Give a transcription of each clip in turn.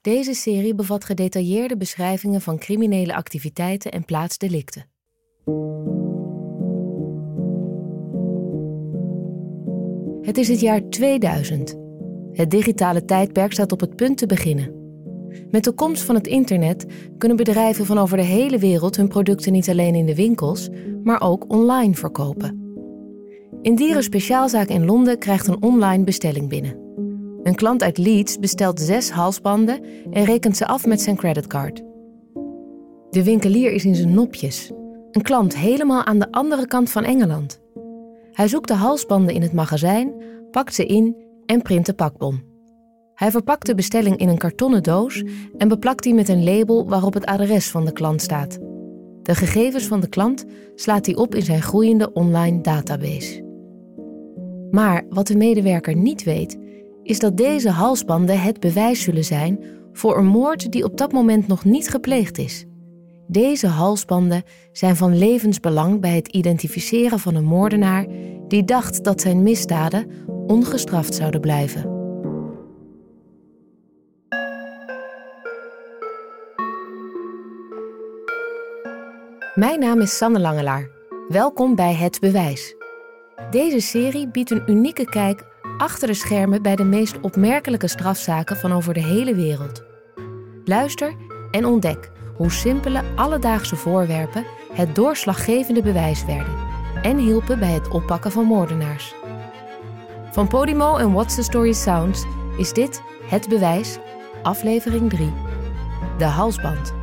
Deze serie bevat gedetailleerde beschrijvingen van criminele activiteiten en plaatsdelicten. Het is het jaar 2000. Het digitale tijdperk staat op het punt te beginnen. Met de komst van het internet kunnen bedrijven van over de hele wereld hun producten niet alleen in de winkels, maar ook online verkopen. In Dieren Speciaalzaak in Londen krijgt een online bestelling binnen. Een klant uit Leeds bestelt zes halsbanden en rekent ze af met zijn creditcard. De winkelier is in zijn nopjes. Een klant helemaal aan de andere kant van Engeland. Hij zoekt de halsbanden in het magazijn, pakt ze in en print de pakbon. Hij verpakt de bestelling in een kartonnen doos en beplakt die met een label waarop het adres van de klant staat. De gegevens van de klant slaat hij op in zijn groeiende online database. Maar wat de medewerker niet weet, is dat deze halsbanden het bewijs zullen zijn voor een moord die op dat moment nog niet gepleegd is. Deze halsbanden zijn van levensbelang bij het identificeren van een moordenaar die dacht dat zijn misdaden ongestraft zouden blijven. Mijn naam is Sanne Langelaar. Welkom bij Het Bewijs. Deze serie biedt een unieke kijk achter de schermen bij de meest opmerkelijke strafzaken van over de hele wereld. Luister en ontdek hoe simpele alledaagse voorwerpen het doorslaggevende bewijs werden en hielpen bij het oppakken van moordenaars. Van Podimo en What's the Story Sounds is dit Het Bewijs, aflevering 3. De halsband.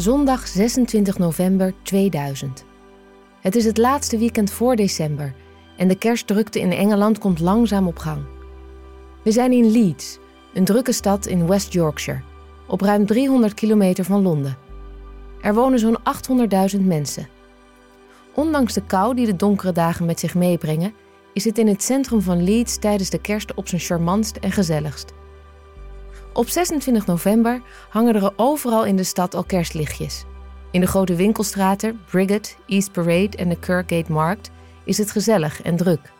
Zondag 26 november 2000. Het is het laatste weekend voor december en de kerstdrukte in Engeland komt langzaam op gang. We zijn in Leeds, een drukke stad in West Yorkshire, op ruim 300 kilometer van Londen. Er wonen zo'n 800.000 mensen. Ondanks de kou die de donkere dagen met zich meebrengen, is het in het centrum van Leeds tijdens de kerst op zijn charmantst en gezelligst. Op 26 november hangen er overal in de stad al kerstlichtjes. In de grote winkelstraten, Briggate, East Parade en de Kirkgate Markt is het gezellig en druk.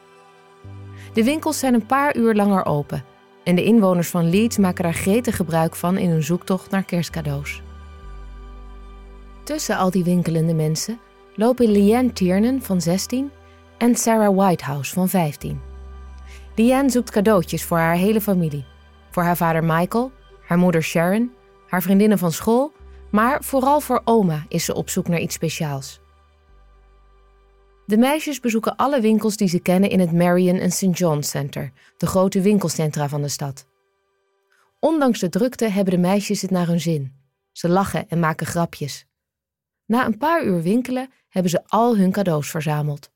De winkels zijn een paar uur langer open en de inwoners van Leeds maken daar gretig gebruik van in hun zoektocht naar kerstcadeaus. Tussen al die winkelende mensen lopen Leanne Tiernan van 16 en Sarah Whitehouse van 15. Leanne zoekt cadeautjes voor haar hele familie. Voor haar vader Michael, haar moeder Sharon, haar vriendinnen van school, maar vooral voor oma is ze op zoek naar iets speciaals. De meisjes bezoeken alle winkels die ze kennen in het Marion en St. John Center, de grote winkelcentra van de stad. Ondanks de drukte hebben de meisjes het naar hun zin. Ze lachen en maken grapjes. Na een paar uur winkelen hebben ze al hun cadeaus verzameld.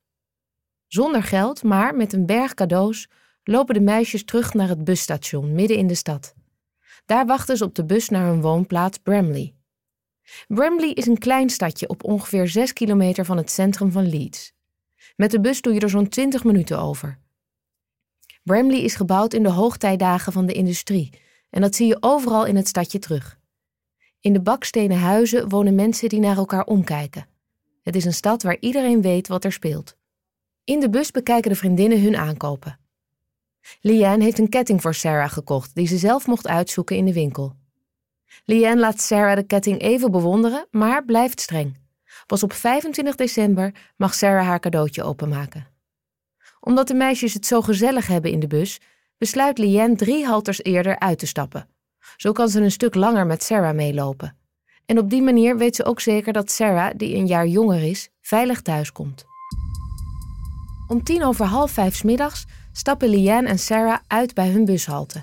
Zonder geld, maar met een berg cadeaus, lopen de meisjes terug naar het busstation midden in de stad. Daar wachten ze op de bus naar hun woonplaats Bramley. Bramley is een klein stadje op ongeveer 6 kilometer van het centrum van Leeds. Met de bus doe je er zo'n 20 minuten over. Bramley is gebouwd in de hoogtijdagen van de industrie en dat zie je overal in het stadje terug. In de bakstenen huizen wonen mensen die naar elkaar omkijken. Het is een stad waar iedereen weet wat er speelt. In de bus bekijken de vriendinnen hun aankopen. Liane heeft een ketting voor Sarah gekocht die ze zelf mocht uitzoeken in de winkel. Liane laat Sarah de ketting even bewonderen, maar blijft streng. Pas op 25 december mag Sarah haar cadeautje openmaken. Omdat de meisjes het zo gezellig hebben in de bus, besluit Liane drie halters eerder uit te stappen. Zo kan ze een stuk langer met Sarah meelopen. En op die manier weet ze ook zeker dat Sarah, die een jaar jonger is, veilig thuis komt. Om tien over half vijf middags stappen Liane en Sarah uit bij hun bushalte.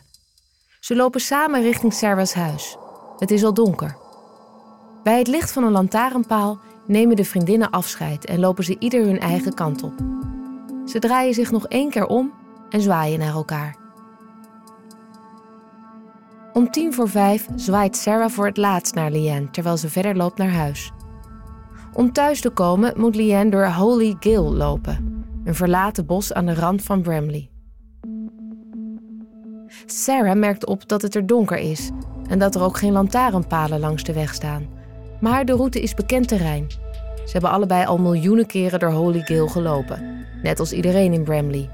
Ze lopen samen richting Sarah's huis. Het is al donker. Bij het licht van een lantaarnpaal nemen de vriendinnen afscheid en lopen ze ieder hun eigen kant op. Ze draaien zich nog één keer om en zwaaien naar elkaar. Om tien voor vijf zwaait Sarah voor het laatst naar Leanne terwijl ze verder loopt naar huis. Om thuis te komen moet Leanne door Holy Gill lopen, een verlaten bos aan de rand van Bramley. Sarah merkt op dat het er donker is en dat er ook geen lantaarnpalen langs de weg staan. Maar de route is bekend terrein. Ze hebben allebei al miljoenen keren door Holy Gill gelopen, net als iedereen in Bramley.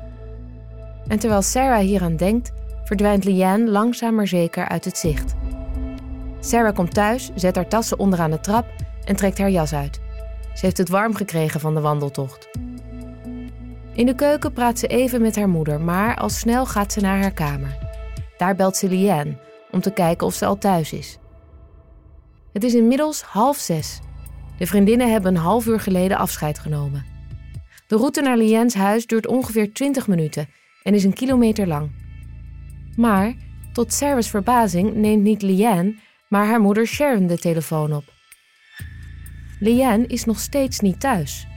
En terwijl Sarah hieraan denkt, verdwijnt Liane langzaam maar zeker uit het zicht. Sarah komt thuis, zet haar tassen onderaan de trap en trekt haar jas uit. Ze heeft het warm gekregen van de wandeltocht. In de keuken praat ze even met haar moeder, maar al snel gaat ze naar haar kamer. Daar belt ze Liane om te kijken of ze al thuis is. Het is inmiddels half zes. De vriendinnen hebben een half uur geleden afscheid genomen. De route naar Liane's huis duurt ongeveer 20 minuten en is een kilometer lang. Maar tot Sarah's verbazing neemt niet Liane, maar haar moeder Sharon de telefoon op. Liane is nog steeds niet thuis.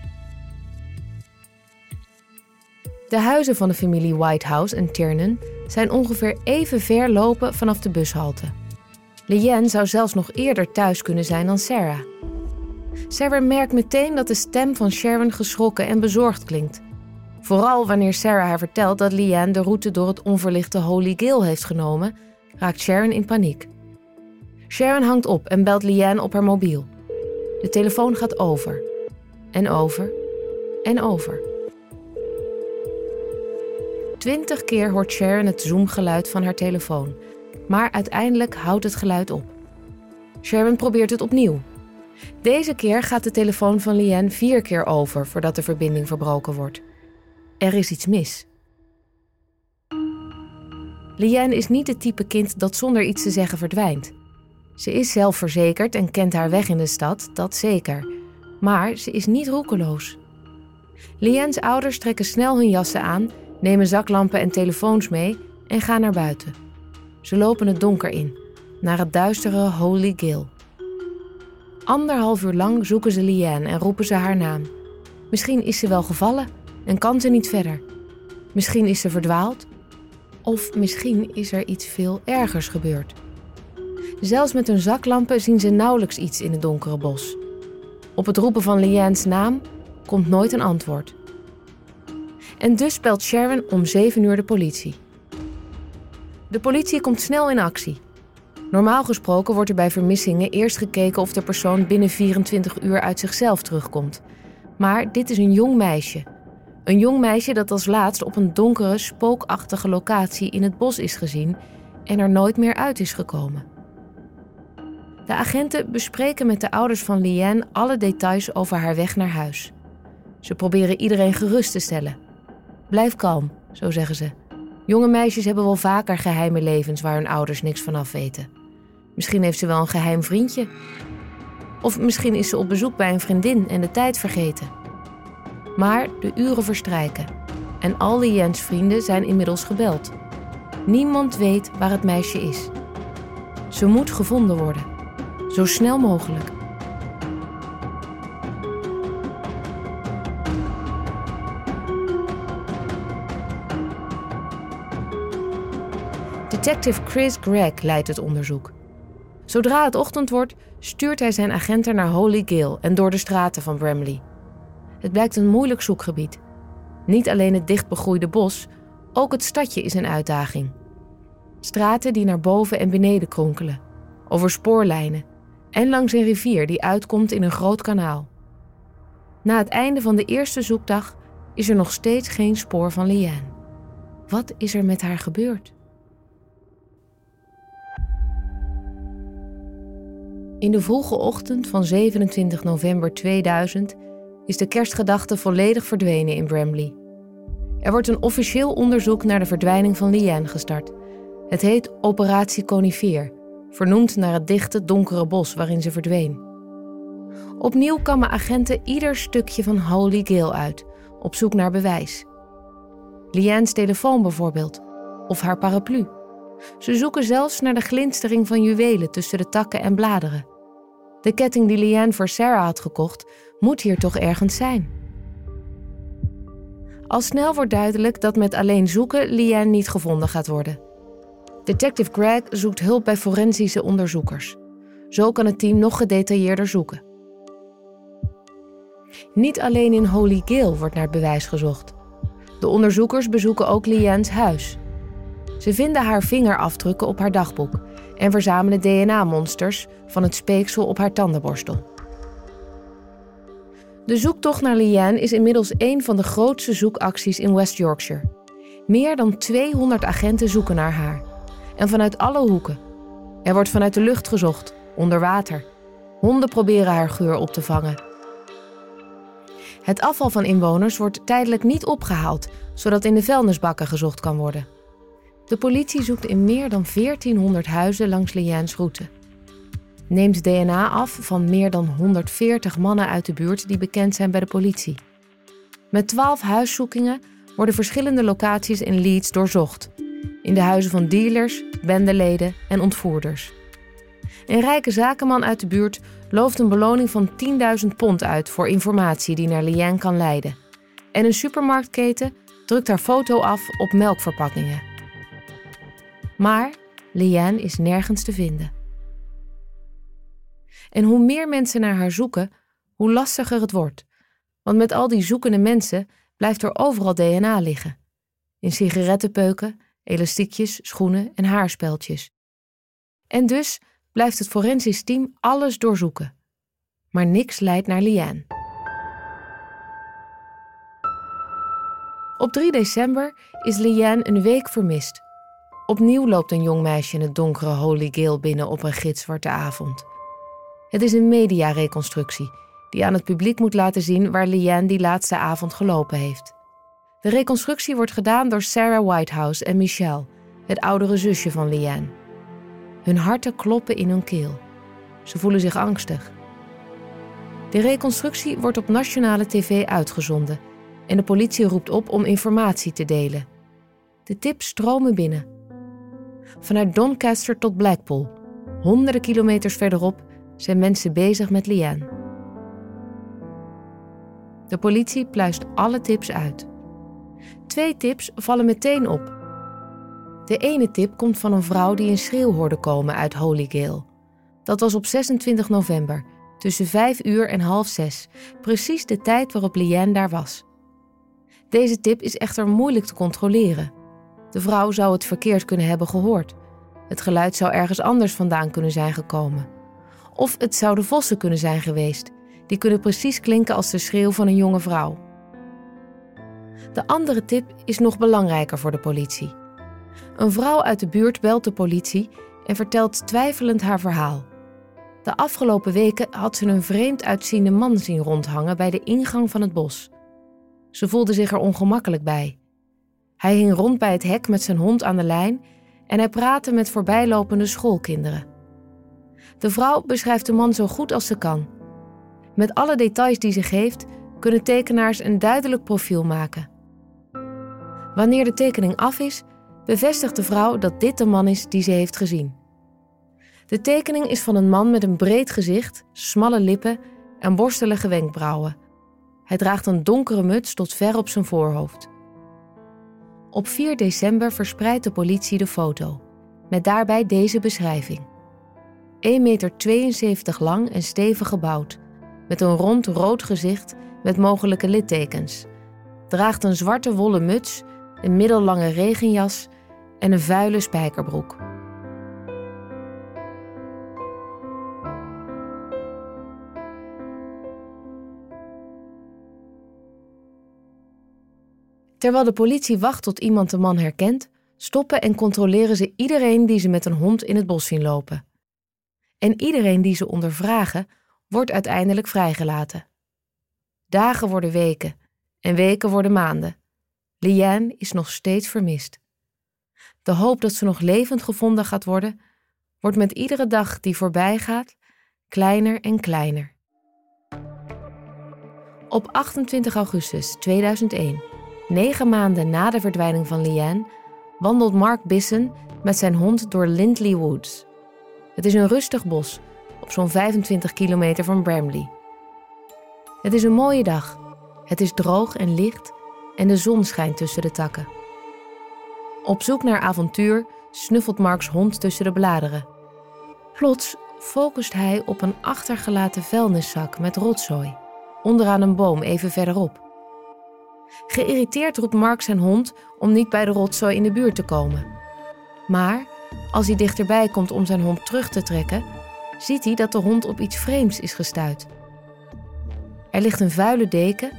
De huizen van de familie Whitehouse en Tiernan zijn ongeveer even ver lopen vanaf de bushalte. Liane zou zelfs nog eerder thuis kunnen zijn dan Sarah. Sarah merkt meteen dat de stem van Sharon geschrokken en bezorgd klinkt. Vooral wanneer Sarah haar vertelt dat Liane de route door het onverlichte Holy Gill heeft genomen, raakt Sharon in paniek. Sharon hangt op en belt Liane op haar mobiel. De telefoon gaat over. En over. En over. Twintig keer hoort Sharon het zoomgeluid van haar telefoon, maar uiteindelijk houdt het geluid op. Sharon probeert het opnieuw. Deze keer gaat de telefoon van Liane vier keer over voordat de verbinding verbroken wordt. Er is iets mis. Liane is niet het type kind dat zonder iets te zeggen verdwijnt. Ze is zelfverzekerd en kent haar weg in de stad, dat zeker. Maar ze is niet roekeloos. Liane's ouders trekken snel hun jassen aan, nemen zaklampen en telefoons mee en gaan naar buiten. Ze lopen het donker in, naar het duistere Holy Gill. Anderhalf uur lang zoeken ze Liane en roepen ze haar naam. Misschien is ze wel gevallen en kan ze niet verder. Misschien is ze verdwaald. Of misschien is er iets veel ergers gebeurd. Zelfs met hun zaklampen zien ze nauwelijks iets in het donkere bos. Op het roepen van Liane's naam komt nooit een antwoord. En dus belt Sharon om 7 uur de politie. De politie komt snel in actie. Normaal gesproken wordt er bij vermissingen eerst gekeken of de persoon binnen 24 uur uit zichzelf terugkomt. Maar dit is een jong meisje. Een jong meisje dat als laatst op een donkere, spookachtige locatie in het bos is gezien en er nooit meer uit is gekomen. De agenten bespreken met de ouders van Liane alle details over haar weg naar huis. Ze proberen iedereen gerust te stellen. Blijf kalm, zo zeggen ze. Jonge meisjes hebben wel vaker geheime levens waar hun ouders niks van af weten. Misschien heeft ze wel een geheim vriendje. Of misschien is ze op bezoek bij een vriendin en de tijd vergeten. Maar de uren verstrijken en al Liane's vrienden zijn inmiddels gebeld. Niemand weet waar het meisje is. Ze moet gevonden worden. Zo snel mogelijk. Detective Chris Gregg leidt het onderzoek. Zodra het ochtend wordt, stuurt hij zijn agenten naar Holy Gill en door de straten van Bramley. Het blijkt een moeilijk zoekgebied. Niet alleen het dichtbegroeide bos, ook het stadje is een uitdaging. Straten die naar boven en beneden kronkelen, over spoorlijnen en langs een rivier die uitkomt in een groot kanaal. Na het einde van de eerste zoekdag is er nog steeds geen spoor van Liane. Wat is er met haar gebeurd? In de vroege ochtend van 27 november 2000 is de kerstgedachte volledig verdwenen in Bramley. Er wordt een officieel onderzoek naar de verdwijning van Liane gestart. Het heet Operatie Conifeer, vernoemd naar het dichte, donkere bos waarin ze verdween. Opnieuw kammen agenten ieder stukje van Holy Gill uit, op zoek naar bewijs. Liane's telefoon bijvoorbeeld, of haar paraplu. Ze zoeken zelfs naar de glinstering van juwelen tussen de takken en bladeren. De ketting die Liane voor Sarah had gekocht, moet hier toch ergens zijn. Al snel wordt duidelijk dat met alleen zoeken Liane niet gevonden gaat worden. Detective Greg zoekt hulp bij forensische onderzoekers. Zo kan het team nog gedetailleerder zoeken. Niet alleen in Holy Gale wordt naar bewijs gezocht. De onderzoekers bezoeken ook Liane's huis. Ze vinden haar vingerafdrukken op haar dagboek en verzamelen DNA-monsters van het speeksel op haar tandenborstel. De zoektocht naar Liane is inmiddels een van de grootste zoekacties in West Yorkshire. Meer dan 200 agenten zoeken naar haar. En vanuit alle hoeken. Er wordt vanuit de lucht gezocht, onder water. Honden proberen haar geur op te vangen. Het afval van inwoners wordt tijdelijk niet opgehaald, zodat in de vuilnisbakken gezocht kan worden. De politie zoekt in meer dan 1400 huizen langs Liane's route. Neemt DNA af van meer dan 140 mannen uit de buurt die bekend zijn bij de politie. Met 12 huiszoekingen worden verschillende locaties in Leeds doorzocht. In de huizen van dealers, bendeleden en ontvoerders. Een rijke zakenman uit de buurt looft een beloning van 10.000 pond uit voor informatie die naar Liane kan leiden. En een supermarktketen drukt haar foto af op melkverpakkingen. Maar Liane is nergens te vinden. En hoe meer mensen naar haar zoeken, hoe lastiger het wordt. Want met al die zoekende mensen blijft er overal DNA liggen. In sigarettenpeuken, elastiekjes, schoenen en haarspeltjes. En dus blijft het forensisch team alles doorzoeken. Maar niks leidt naar Liane. Op 3 december is Liane een week vermist. Opnieuw loopt een jong meisje in het donkere Holy Gale binnen op een gitzwarte avond. Het is een mediareconstructie die aan het publiek moet laten zien waar Liane die laatste avond gelopen heeft. De reconstructie wordt gedaan door Sarah Whitehouse en Michelle, het oudere zusje van Liane. Hun harten kloppen in hun keel. Ze voelen zich angstig. De reconstructie wordt op nationale tv uitgezonden en de politie roept op om informatie te delen. De tips stromen binnen. Vanuit Doncaster tot Blackpool, honderden kilometers verderop, zijn mensen bezig met Liane. De politie pluist alle tips uit. Twee tips vallen meteen op de ene tip komt van een vrouw die een schreeuw hoorde komen uit Holygale. Dat was op 26 november, tussen 5 uur en half 6, precies de tijd waarop Liane daar was. Deze tip is echter moeilijk te controleren. De vrouw zou het verkeerd kunnen hebben gehoord. Het geluid zou ergens anders vandaan kunnen zijn gekomen. Of het zouden vossen kunnen zijn geweest. Die kunnen precies klinken als de schreeuw van een jonge vrouw. De andere tip is nog belangrijker voor de politie. Een vrouw uit de buurt belt de politie en vertelt twijfelend haar verhaal. De afgelopen weken had ze een vreemd uitziende man zien rondhangen bij de ingang van het bos. Ze voelde zich er ongemakkelijk bij. Hij hing rond bij het hek met zijn hond aan de lijn en hij praatte met voorbijlopende schoolkinderen. De vrouw beschrijft de man zo goed als ze kan. Met alle details die ze geeft, kunnen tekenaars een duidelijk profiel maken. Wanneer de tekening af is, bevestigt de vrouw dat dit de man is die ze heeft gezien. De tekening is van een man met een breed gezicht, smalle lippen en borstelige wenkbrauwen. Hij draagt een donkere muts tot ver op zijn voorhoofd. Op 4 december verspreidt de politie de foto, met daarbij deze beschrijving. 1,72 meter lang en stevig gebouwd, met een rond rood gezicht met mogelijke littekens. Draagt een zwarte wollen muts, een middellange regenjas en een vuile spijkerbroek. Terwijl de politie wacht tot iemand de man herkent, stoppen en controleren ze iedereen die ze met een hond in het bos zien lopen. En iedereen die ze ondervragen, wordt uiteindelijk vrijgelaten. Dagen worden weken en weken worden maanden. Liane is nog steeds vermist. De hoop dat ze nog levend gevonden gaat worden, wordt met iedere dag die voorbij gaat kleiner en kleiner. Op 28 augustus 2001, negen maanden na de verdwijning van Liane, wandelt Mark Bissen met zijn hond door Lindley Woods. Het is een rustig bos, op zo'n 25 kilometer van Bramley. Het is een mooie dag. Het is droog en licht en de zon schijnt tussen de takken. Op zoek naar avontuur snuffelt Marks hond tussen de bladeren. Plots focust hij op een achtergelaten vuilniszak met rotzooi, onderaan een boom even verderop. Geïrriteerd roept Mark zijn hond om niet bij de rotzooi in de buurt te komen. Maar als hij dichterbij komt om zijn hond terug te trekken, ziet hij dat de hond op iets vreemds is gestuurd. Er ligt een vuile deken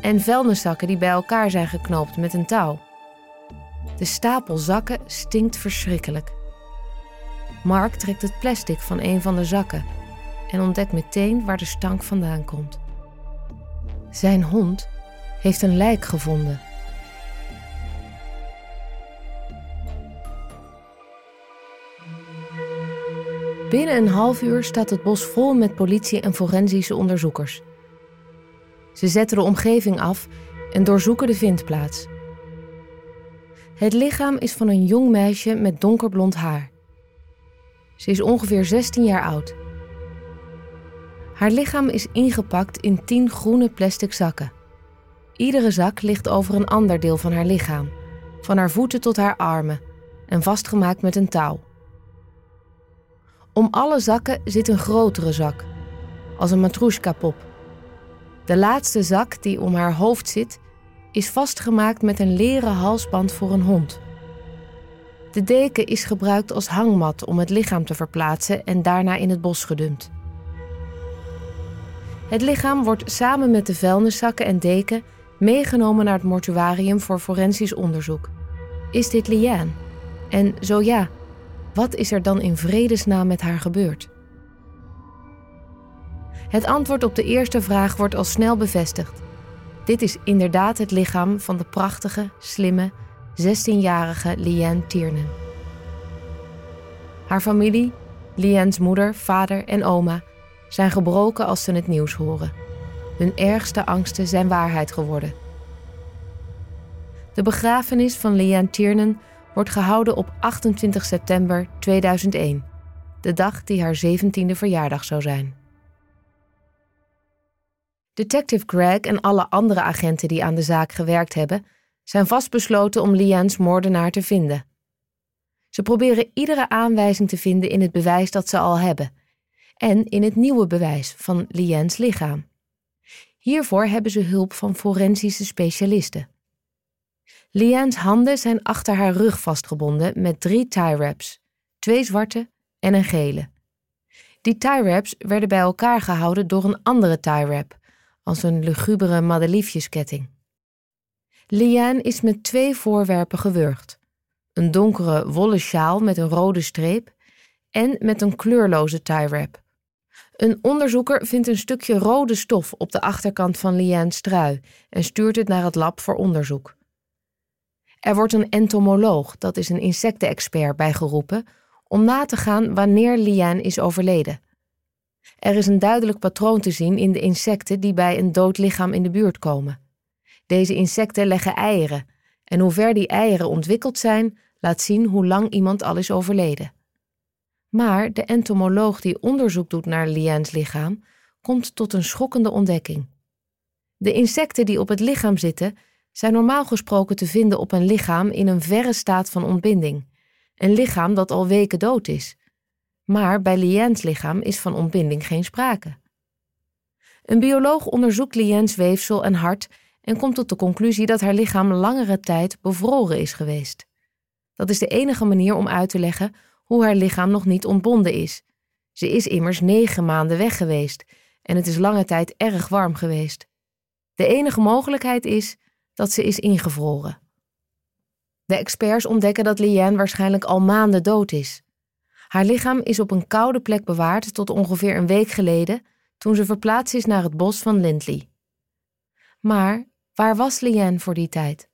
en vuilniszakken die bij elkaar zijn geknoopt met een touw. De stapel zakken stinkt verschrikkelijk. Mark trekt het plastic van een van de zakken en ontdekt meteen waar de stank vandaan komt. Zijn hond heeft een lijk gevonden. Binnen een half uur staat het bos vol met politie en forensische onderzoekers. Ze zetten de omgeving af en doorzoeken de vindplaats. Het lichaam is van een jong meisje met donkerblond haar. Ze is ongeveer 16 jaar oud. Haar lichaam is ingepakt in 10 groene plastic zakken. Iedere zak ligt over een ander deel van haar lichaam, van haar voeten tot haar armen, en vastgemaakt met een touw. Om alle zakken zit een grotere zak, als een matroeska-pop. De laatste zak die om haar hoofd zit, is vastgemaakt met een leren halsband voor een hond. De deken is gebruikt als hangmat om het lichaam te verplaatsen en daarna in het bos gedumpt. Het lichaam wordt samen met de vuilniszakken en deken meegenomen naar het mortuarium voor forensisch onderzoek. Is dit Liane? En zo ja, wat is er dan in vredesnaam met haar gebeurd? Het antwoord op de eerste vraag wordt al snel bevestigd. Dit is inderdaad het lichaam van de prachtige, slimme, 16-jarige Liane Tiernan. Haar familie, Liane's moeder, vader en oma, zijn gebroken als ze het nieuws horen. Hun ergste angsten zijn waarheid geworden. De begrafenis van Liane Tiernan wordt gehouden op 28 september 2001, de dag die haar 17e verjaardag zou zijn. Detective Greg en alle andere agenten die aan de zaak gewerkt hebben, zijn vastbesloten om Liane's moordenaar te vinden. Ze proberen iedere aanwijzing te vinden in het bewijs dat ze al hebben en in het nieuwe bewijs van Liane's lichaam. Hiervoor hebben ze hulp van forensische specialisten. Liane's handen zijn achter haar rug vastgebonden met drie tie wraps, twee zwarte en een gele. Die tie wraps werden bij elkaar gehouden door een andere tie wrap, als een lugubere madeliefjesketting. Liane is met twee voorwerpen gewurgd: een donkere wollen sjaal met een rode streep en met een kleurloze tie wrap. Een onderzoeker vindt een stukje rode stof op de achterkant van Liane's trui en stuurt het naar het lab voor onderzoek. Er wordt een entomoloog, dat is een insectenexpert, bijgeroepen om na te gaan wanneer Liane is overleden. Er is een duidelijk patroon te zien in de insecten die bij een dood lichaam in de buurt komen. Deze insecten leggen eieren en hoe ver die eieren ontwikkeld zijn, laat zien hoe lang iemand al is overleden. Maar de entomoloog die onderzoek doet naar Liane's lichaam, komt tot een schokkende ontdekking. De insecten die op het lichaam zitten, zijn normaal gesproken te vinden op een lichaam in een verre staat van ontbinding. Een lichaam dat al weken dood is. Maar bij Liane's lichaam is van ontbinding geen sprake. Een bioloog onderzoekt Liane's weefsel en hart en komt tot de conclusie dat haar lichaam langere tijd bevroren is geweest. Dat is de enige manier om uit te leggen hoe haar lichaam nog niet ontbonden is. Ze is immers negen maanden weg geweest en het is lange tijd erg warm geweest. De enige mogelijkheid is dat ze is ingevroren. De experts ontdekken dat Liane waarschijnlijk al maanden dood is. Haar lichaam is op een koude plek bewaard tot ongeveer een week geleden, toen ze verplaatst is naar het bos van Lindley. Maar waar was Liane voor die tijd?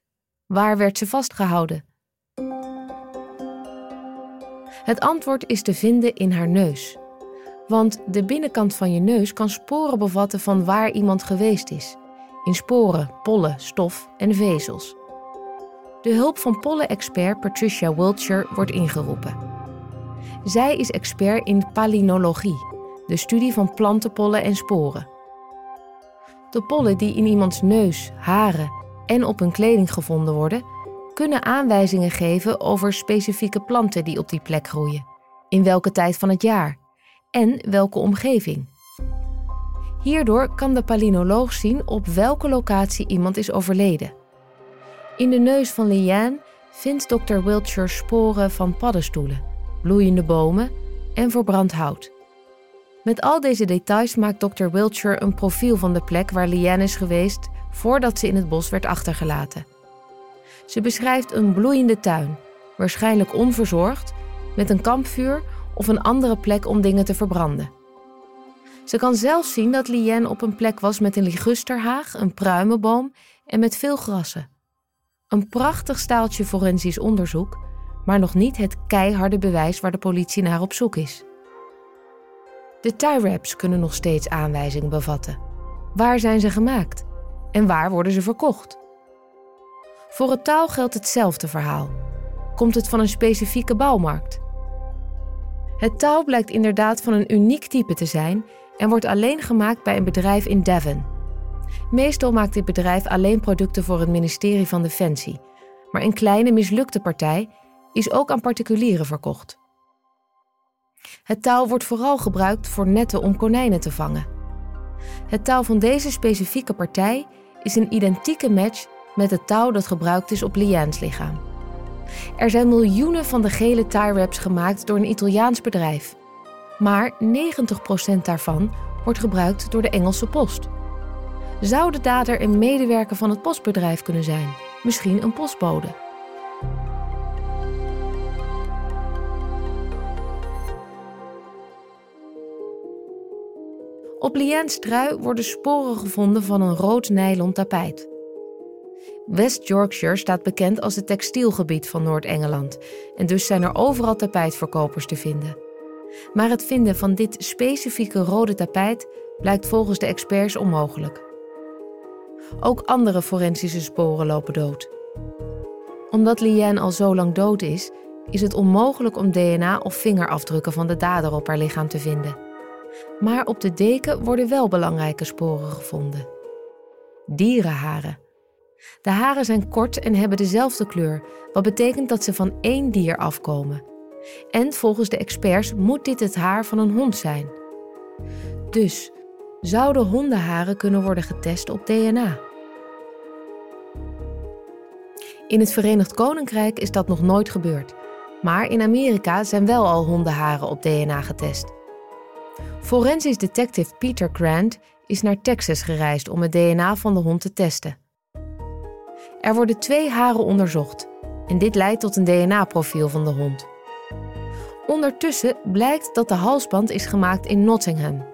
Waar werd ze vastgehouden? Het antwoord is te vinden in haar neus. Want de binnenkant van je neus kan sporen bevatten van waar iemand geweest is in sporen, pollen, stof en vezels. De hulp van pollenexpert Patricia Wiltshire wordt ingeroepen. Zij is expert in palynologie, de studie van plantenpollen en sporen. De pollen die in iemands neus, haren en op hun kleding gevonden worden, kunnen aanwijzingen geven over specifieke planten die op die plek groeien, in welke tijd van het jaar en welke omgeving. Hierdoor kan de palinoloog zien op welke locatie iemand is overleden. In de neus van Liane vindt Dr. Wiltshire sporen van paddenstoelen, bloeiende bomen en verbrand hout. Met al deze details maakt Dr. Wiltshire een profiel van de plek waar Liane is geweest voordat ze in het bos werd achtergelaten. Ze beschrijft een bloeiende tuin, waarschijnlijk onverzorgd, met een kampvuur of een andere plek om dingen te verbranden. Ze kan zelfs zien dat Liane op een plek was met een ligusterhaag, een pruimenboom en met veel grassen. Een prachtig staaltje forensisch onderzoek, maar nog niet het keiharde bewijs waar de politie naar op zoek is. De tie wraps kunnen nog steeds aanwijzingen bevatten. Waar zijn ze gemaakt? En waar worden ze verkocht? Voor het touw geldt hetzelfde verhaal. Komt het van een specifieke bouwmarkt? Het touw blijkt inderdaad van een uniek type te zijn en wordt alleen gemaakt bij een bedrijf in Devon. Meestal maakt dit bedrijf alleen producten voor het ministerie van Defensie, maar een kleine mislukte partij is ook aan particulieren verkocht. Het touw wordt vooral gebruikt voor netten om konijnen te vangen. Het touw van deze specifieke partij is een identieke match met het touw dat gebruikt is op Liane's lichaam. Er zijn miljoenen van de gele tie wraps gemaakt door een Italiaans bedrijf. Maar 90% daarvan wordt gebruikt door de Engelse post. Zou de dader een medewerker van het postbedrijf kunnen zijn? Misschien een postbode. Op Liane's trui worden sporen gevonden van een rood nylon tapijt. West Yorkshire staat bekend als het textielgebied van Noord-Engeland en dus zijn er overal tapijtverkopers te vinden. Maar het vinden van dit specifieke rode tapijt blijkt volgens de experts onmogelijk. Ook andere forensische sporen lopen dood. Omdat Liane al zo lang dood is, is het onmogelijk om DNA of vingerafdrukken van de dader op haar lichaam te vinden. Maar op de deken worden wel belangrijke sporen gevonden. Dierenharen. De haren zijn kort en hebben dezelfde kleur, wat betekent dat ze van één dier afkomen. En volgens de experts moet dit het haar van een hond zijn. Dus zouden hondenharen kunnen worden getest op DNA? In het Verenigd Koninkrijk is dat nog nooit gebeurd, maar in Amerika zijn wel al hondenharen op DNA getest. Forensisch detective Peter Grant is naar Texas gereisd om het DNA van de hond te testen. Er worden twee haren onderzocht en dit leidt tot een DNA-profiel van de hond. Ondertussen blijkt dat de halsband is gemaakt in Nottingham.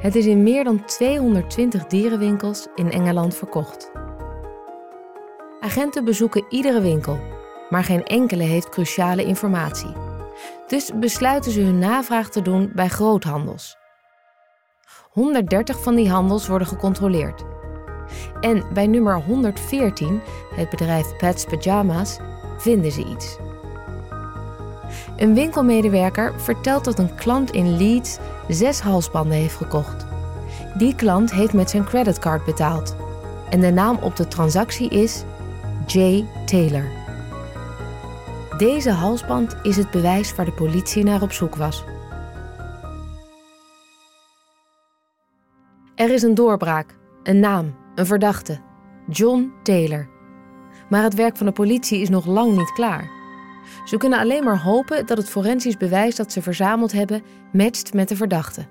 Het is in meer dan 220 dierenwinkels in Engeland verkocht. Agenten bezoeken iedere winkel, maar geen enkele heeft cruciale informatie. Dus besluiten ze hun navraag te doen bij groothandels. 130 van die handels worden gecontroleerd. En bij nummer 114, het bedrijf Pets Pyjama's, vinden ze iets. Een winkelmedewerker vertelt dat een klant in Leeds zes halsbanden heeft gekocht. Die klant heeft met zijn creditcard betaald. En de naam op de transactie is J. Taylor. Deze halsband is het bewijs waar de politie naar op zoek was. Er is een doorbraak, een naam, een verdachte. John Taylor. Maar het werk van de politie is nog lang niet klaar. Ze kunnen alleen maar hopen dat het forensisch bewijs dat ze verzameld hebben matcht met de verdachte.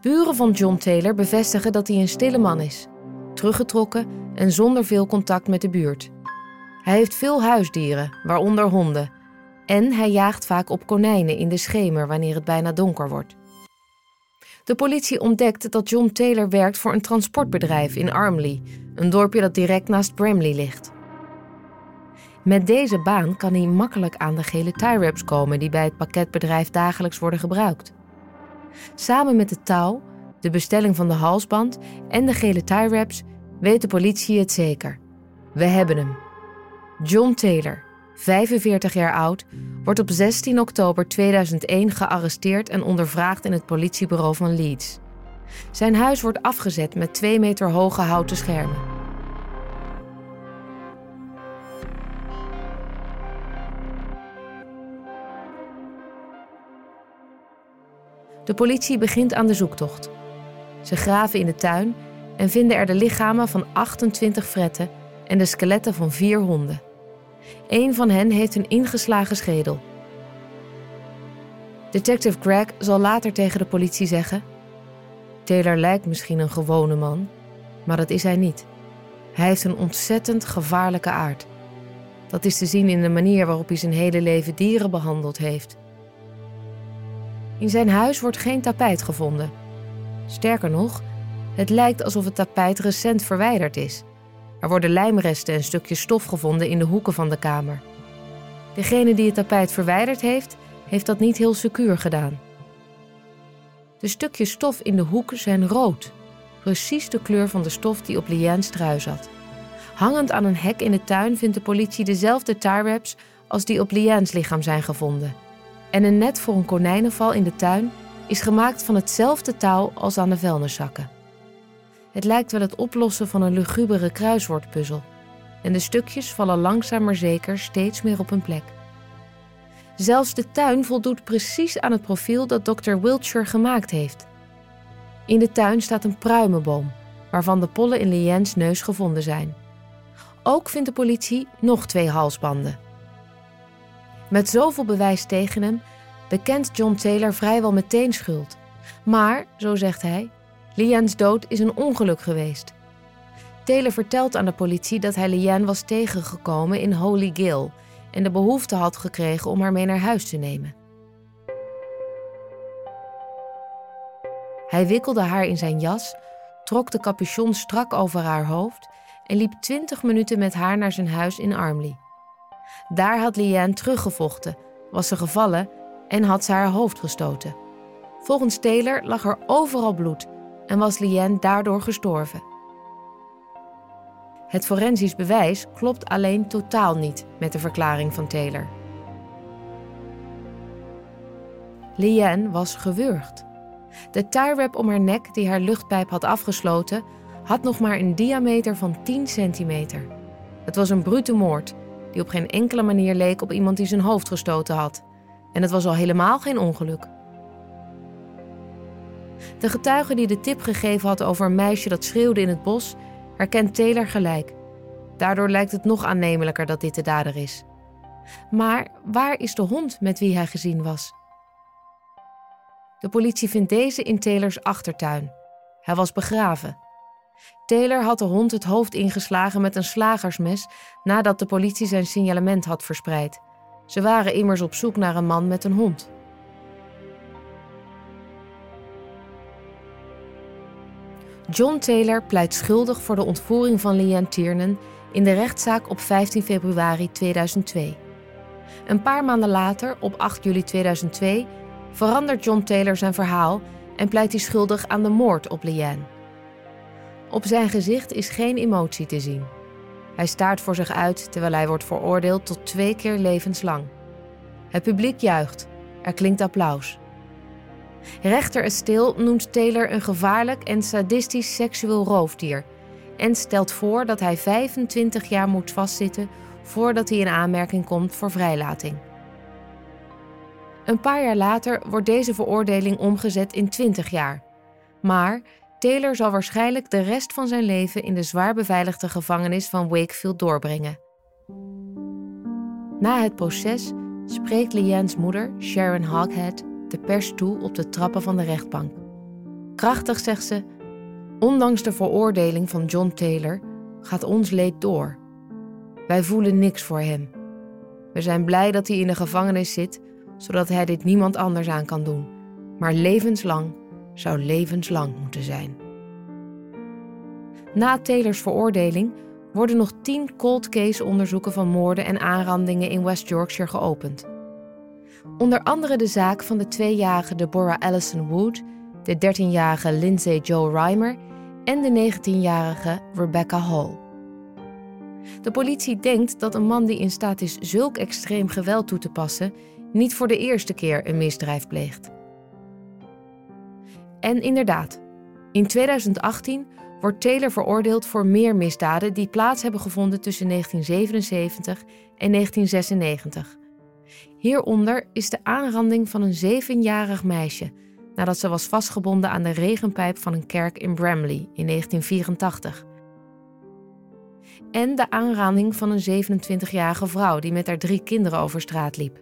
Buren van John Taylor bevestigen dat hij een stille man is, teruggetrokken en zonder veel contact met de buurt. Hij heeft veel huisdieren, waaronder honden, en hij jaagt vaak op konijnen in de schemer wanneer het bijna donker wordt. De politie ontdekt dat John Taylor werkt voor een transportbedrijf in Armley, een dorpje dat direct naast Bramley ligt. Met deze baan kan hij makkelijk aan de gele tie wraps komen die bij het pakketbedrijf dagelijks worden gebruikt. Samen met de touw, de bestelling van de halsband en de gele tie wraps weet de politie het zeker. We hebben hem. John Taylor, 45 jaar oud, wordt op 16 oktober 2001 gearresteerd en ondervraagd in het politiebureau van Leeds. Zijn huis wordt afgezet met twee meter hoge houten schermen. De politie begint aan de zoektocht. Ze graven in de tuin en vinden er de lichamen van 28 fretten en de skeletten van vier honden. Een van hen heeft een ingeslagen schedel. Detective Greg zal later tegen de politie zeggen: Taylor lijkt misschien een gewone man, maar dat is hij niet. Hij heeft een ontzettend gevaarlijke aard. Dat is te zien in de manier waarop hij zijn hele leven dieren behandeld heeft. In zijn huis wordt geen tapijt gevonden. Sterker nog, het lijkt alsof het tapijt recent verwijderd is. Er worden lijmresten en stukjes stof gevonden in de hoeken van de kamer. Degene die het tapijt verwijderd heeft, heeft dat niet heel secuur gedaan. De stukjes stof in de hoeken zijn rood, precies de kleur van de stof die op Liane's trui zat. Hangend aan een hek in de tuin vindt de politie dezelfde wraps als die op Liane's lichaam zijn gevonden. En een net voor een konijnenval in de tuin is gemaakt van hetzelfde touw als aan de vuilniszakken. Het lijkt wel het oplossen van een lugubere kruiswoordpuzzel. En de stukjes vallen langzaam maar zeker steeds meer op hun plek. Zelfs de tuin voldoet precies aan het profiel dat Dr. Wiltshire gemaakt heeft. In de tuin staat een pruimenboom, waarvan de pollen in Lien's neus gevonden zijn. Ook vindt de politie nog twee halsbanden. Met zoveel bewijs tegen hem bekent John Taylor vrijwel meteen schuld. Maar, zo zegt hij, Liane's dood is een ongeluk geweest. Taylor vertelt aan de politie dat hij Liane was tegengekomen in Holy Gill en de behoefte had gekregen om haar mee naar huis te nemen. Hij wikkelde haar in zijn jas, trok de capuchon strak over haar hoofd en liep twintig minuten met haar naar zijn huis in Armley. Daar had Liane teruggevochten, was ze gevallen en had ze haar hoofd gestoten. Volgens Taylor lag er overal bloed en was Liane daardoor gestorven. Het forensisch bewijs klopt alleen totaal niet met de verklaring van Taylor. Liane was gewurgd. De tie-wrap om haar nek die haar luchtpijp had afgesloten, had nog maar een diameter van 10 centimeter. Het was een brute moord, die op geen enkele manier leek op iemand die zijn hoofd gestoten had. En het was al helemaal geen ongeluk. De getuige die de tip gegeven had over een meisje dat schreeuwde in het bos, herkent Taylor gelijk. Daardoor lijkt het nog aannemelijker dat dit de dader is. Maar waar is de hond met wie hij gezien was? De politie vindt deze in Taylors achtertuin. Hij was begraven. Taylor had de hond het hoofd ingeslagen met een slagersmes nadat de politie zijn signalement had verspreid. Ze waren immers op zoek naar een man met een hond. John Taylor pleit schuldig voor de ontvoering van Leanne Tiernan in de rechtszaak op 15 februari 2002. Een paar maanden later, op 8 juli 2002, verandert John Taylor zijn verhaal en pleit hij schuldig aan de moord op Leanne. Op zijn gezicht is geen emotie te zien. Hij staart voor zich uit terwijl hij wordt veroordeeld tot twee keer levenslang. Het publiek juicht. Er klinkt applaus. Rechter Esteel noemt Taylor een gevaarlijk en sadistisch seksueel roofdier en stelt voor dat hij 25 jaar moet vastzitten voordat hij in aanmerking komt voor vrijlating. Een paar jaar later wordt deze veroordeling omgezet in 20 jaar. Maar Taylor zal waarschijnlijk de rest van zijn leven in de zwaar beveiligde gevangenis van Wakefield doorbrengen. Na het proces spreekt Leanne's moeder, Sharon Hoghead, de pers toe op de trappen van de rechtbank. Krachtig zegt ze: Ondanks de veroordeling van John Taylor gaat ons leed door. Wij voelen niks voor hem. We zijn blij dat hij in de gevangenis zit, zodat hij dit niemand anders aan kan doen. Maar levenslang zou levenslang moeten zijn. Na Taylors veroordeling worden nog tien cold case onderzoeken van moorden en aanrandingen in West Yorkshire geopend. Onder andere de zaak van de tweejarige Deborah Allison Wood, de 13-jarige Lindsay Joe Reimer en de 19-jarige Rebecca Hall. De politie denkt dat een man die in staat is zulk extreem geweld toe te passen, niet voor de eerste keer een misdrijf pleegt. En inderdaad, in 2018 wordt Taylor veroordeeld voor meer misdaden die plaats hebben gevonden tussen 1977 en 1996. Hieronder is de aanranding van een zevenjarig meisje nadat ze was vastgebonden aan de regenpijp van een kerk in Bramley in 1984. En de aanranding van een 27-jarige vrouw die met haar drie kinderen over straat liep.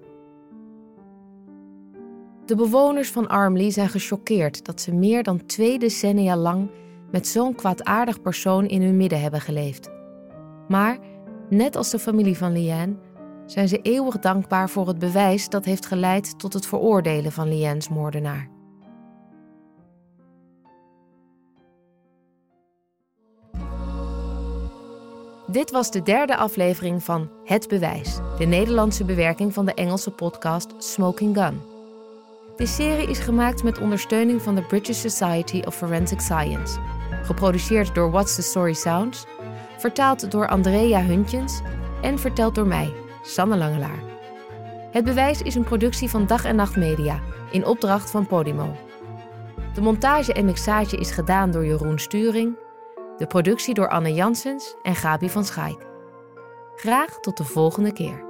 De bewoners van Armley zijn gechoqueerd dat ze meer dan twee decennia lang met zo'n kwaadaardig persoon in hun midden hebben geleefd. Maar, net als de familie van Liane, zijn ze eeuwig dankbaar voor het bewijs dat heeft geleid tot het veroordelen van Liane's moordenaar. Dit was de derde aflevering van Het Bewijs, de Nederlandse bewerking van de Engelse podcast Smoking Gun. De serie is gemaakt met ondersteuning van de British Society of Forensic Science, geproduceerd door What's the Story Sounds, vertaald door Andrea Huntjens en verteld door mij, Sanne Langelaar. Het Bewijs is een productie van Dag en Nacht Media in opdracht van Podimo. De montage en mixage is gedaan door Jeroen Sturing de productie door Anne Janssens en Gabi van Schaik. Graag tot de volgende keer.